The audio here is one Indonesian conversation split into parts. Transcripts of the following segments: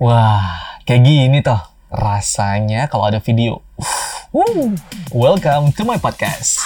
Wah, kayak gini toh rasanya kalau ada video. Uh, welcome to my podcast.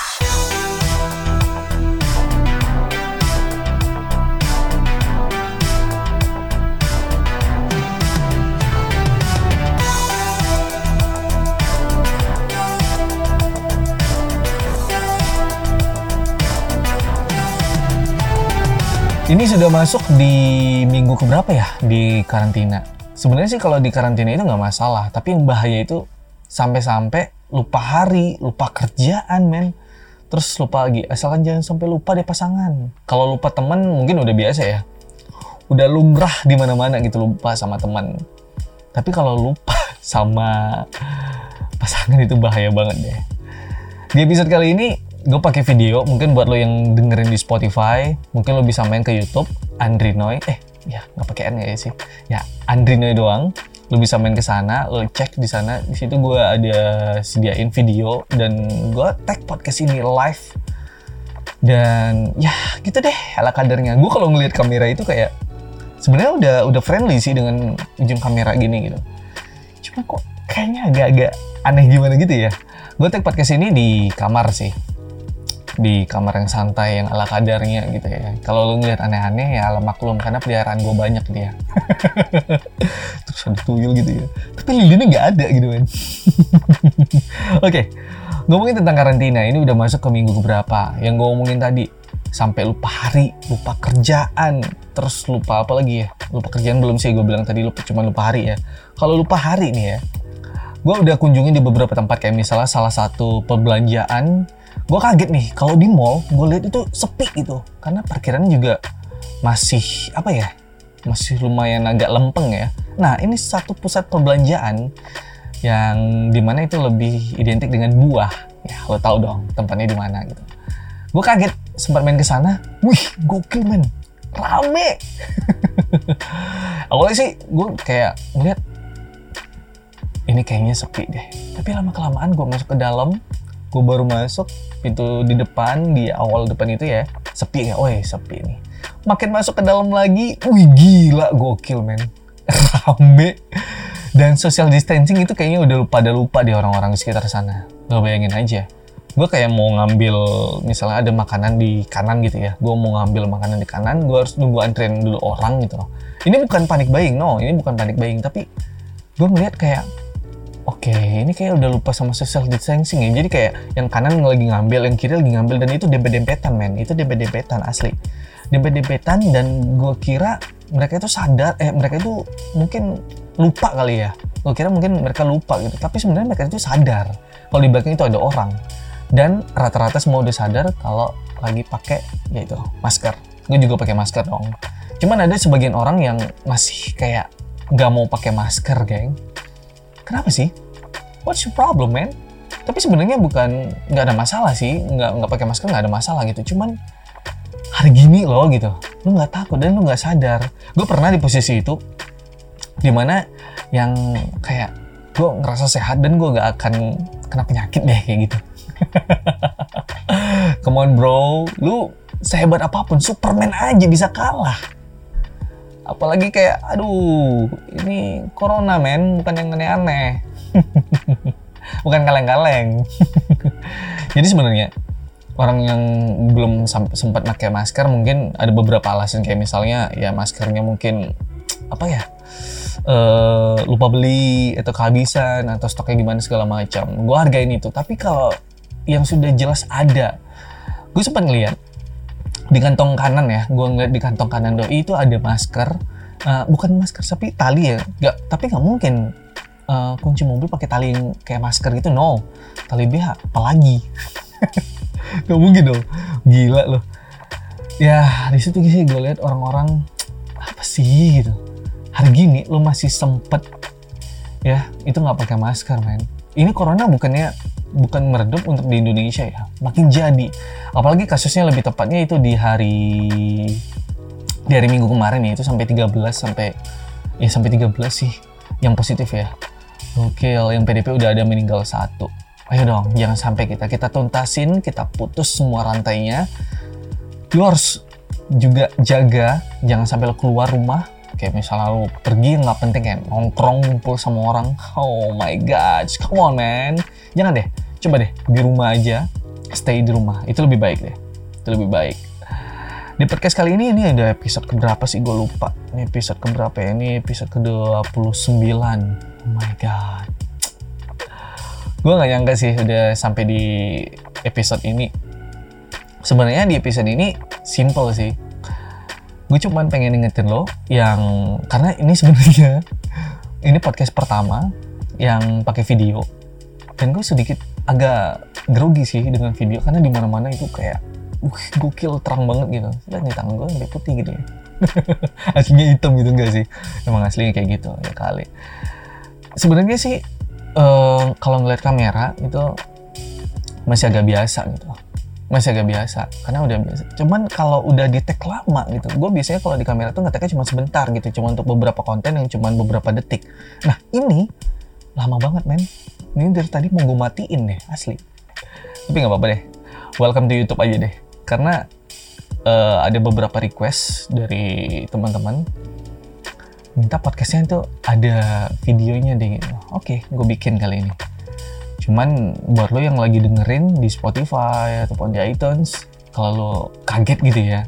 Ini sudah masuk di minggu keberapa ya di karantina? Sebenarnya sih kalau di karantina itu nggak masalah, tapi yang bahaya itu sampai-sampai lupa hari, lupa kerjaan, men. Terus lupa lagi, asalkan jangan sampai lupa deh pasangan. Kalau lupa teman mungkin udah biasa ya. Udah lumrah di mana-mana gitu lupa sama teman. Tapi kalau lupa sama pasangan itu bahaya banget deh. Di episode kali ini gue pakai video mungkin buat lo yang dengerin di Spotify mungkin lo bisa main ke YouTube Andrinoy eh ya nggak pakai N ya sih ya. Andrinoy doang. Lo bisa main ke sana lo cek di sana. Di situ gue ada sediain video dan gue tag podcast ini live. Dan ya gitu deh ala kadarnya. Gue kalau ngelihat kamera itu kayak sebenarnya udah udah friendly sih dengan ujung kamera gini gitu. Cuma kok kayaknya agak-agak aneh gimana gitu ya. Gue tag podcast ini di kamar sih di kamar yang santai yang ala kadarnya gitu ya. Kalau lu ngeliat aneh-aneh ya maklum karena peliharaan gue banyak dia. Terus ada tuyul gitu ya. Tapi lilinnya nggak ada gitu kan. Oke, okay. ngomongin tentang karantina ini udah masuk ke minggu keberapa? Yang gue omongin tadi sampai lupa hari, lupa kerjaan, terus lupa apa lagi ya? Lupa kerjaan belum sih gue bilang tadi lupa cuma lupa hari ya. Kalau lupa hari nih ya, gue udah kunjungi di beberapa tempat kayak misalnya salah satu perbelanjaan. Gue kaget nih kalau di mall gue lihat itu sepi gitu. Karena parkirannya juga masih apa ya masih lumayan agak lempeng ya. Nah ini satu pusat perbelanjaan yang di mana itu lebih identik dengan buah. Ya lo tau dong tempatnya di mana gitu. Gue kaget sempat main ke sana. Wih gokil men. Rame. Awalnya sih gue kayak ngeliat ini kayaknya sepi deh. Tapi lama kelamaan gue masuk ke dalam gue baru masuk pintu di depan di awal depan itu ya sepi ya oh sepi nih. Makin masuk ke dalam lagi wih gila gokil men. Rame. Dan social distancing itu kayaknya udah lupa ada lupa di orang-orang di sekitar sana. Lo bayangin aja. Gue kayak mau ngambil misalnya ada makanan di kanan gitu ya. Gue mau ngambil makanan di kanan gue harus nunggu antrian dulu orang gitu. Loh ini bukan panik buying no. Ini bukan panik buying tapi gue ngeliat kayak oke okay, ini kayak udah lupa sama social distancing ya. Jadi kayak yang kanan lagi ngambil yang kiri lagi ngambil dan itu dempet-dempetan men. Itu dempet-dempetan asli. Dempet-dempetan dan gue kira mereka itu sadar eh mereka itu mungkin lupa kali ya. Gue kira mungkin mereka lupa gitu. Tapi sebenarnya mereka itu sadar. Kalau di belakang itu ada orang. Dan rata-rata semua udah sadar kalau lagi pakai yaitu masker. Gue juga pakai masker dong. Cuman ada sebagian orang yang masih kayak nggak mau pakai masker geng. Kenapa sih what's your problem man? Tapi sebenarnya bukan nggak ada masalah sih. Nggak nggak pakai masker nggak ada masalah gitu. Cuman hari gini loh gitu. Lu nggak takut dan lu nggak sadar. Gue pernah di posisi itu di mana yang kayak gue ngerasa sehat dan gue nggak akan kena penyakit deh kayak gitu. Come on bro. Lu sehebat apa pun Superman aja bisa kalah. Apalagi kayak aduh ini corona men bukan yang aneh-aneh bukan kaleng-kaleng jadi sebenarnya orang yang belum sempat pakai masker mungkin ada beberapa alasan. Kayak misalnya ya maskernya mungkin apa ya uh, lupa beli atau kehabisan atau stoknya gimana segala macam. Gue hargain itu. Tapi kalau yang sudah jelas ada gue sempat ngeliat di kantong kanan ya gue ngeliat di kantong kanan doi itu ada masker uh, bukan masker tapi tali ya. Nggak tapi nggak mungkin uh, kunci mobil pakai tali kayak masker gitu no. Tali BH apalagi? Nggak mungkin dong. Gila loh. Ya di situ sih gue lihat orang-orang apa sih gitu. Hari gini lo masih sempet ya itu nggak pakai masker men. Ini corona bukannya bukan meredup untuk di Indonesia ya? Makin jadi. Apalagi kasusnya lebih tepatnya itu di hari di hari minggu kemarin ya itu sampai 13 sampai ya sampai 13 sih yang positif ya oke yang PDP udah ada meninggal satu. Ayo dong jangan sampai kita kita tuntasin kita putus semua rantainya. Lu harus juga jaga jangan sampai lo keluar rumah. Kayak misalnya lu pergi nggak penting kayak nongkrong ngumpul sama orang. Oh my god come on man. Jangan deh coba deh di rumah aja. Stay di rumah itu lebih baik deh. Itu lebih baik di podcast kali ini ini ada episode keberapa sih? Gue lupa. Ini episode keberapa ya? Ini episode ke 29 oh my god. Gue nggak nyangka sih udah sampai di episode ini. Sebenarnya di episode ini simple sih. Gue cuma pengen ingetin lo yang karena ini sebenarnya ini podcast pertama yang pakai video. Dan gue sedikit agak grogi sih dengan video karena di mana mana itu kayak gokil terang banget gitu. Dan di tangan gue sampai putih gitu. Ya aslinya hitam gitu enggak sih? Emang aslinya kayak gitu ya kali. Sebenarnya sih uh, kalau ngeliat kamera itu masih agak biasa gitu. Masih agak biasa karena udah biasa. Cuman kalau udah di tag lama gitu gue biasanya kalau di kamera tuh ngeteknya cuma sebentar gitu cuma untuk beberapa konten yang cuma beberapa detik. Nah ini lama banget men. Ini dari tadi mau gue matiin deh asli. Tapi nggak apa-apa deh. Welcome to YouTube aja deh karena uh, ada beberapa request dari teman-teman minta podcastnya itu ada videonya deh oke gue bikin kali ini Cuman buat lo yang lagi dengerin di Spotify ataupun di iTunes, kalau lo kaget gitu ya,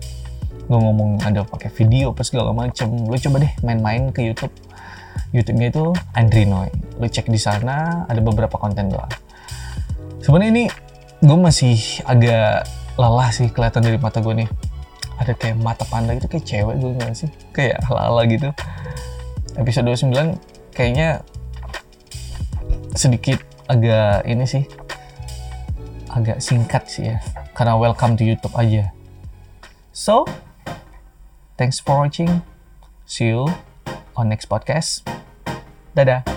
gue ngomong ada pakai video apa segala macem, lo coba deh main-main ke YouTube. YouTube-nya itu Andrinoy. Lo cek di sana ada beberapa konten doang. Sebenarnya ini gue masih agak lelah sih kelihatan dari mata gue nih. Ada kayak mata panda itu kayak cewek gue gak sih? Kayak ala-ala gitu. Episode 29 kayaknya sedikit agak ini sih agak singkat sih ya karena welcome to YouTube aja so thanks for watching see you on next podcast dadah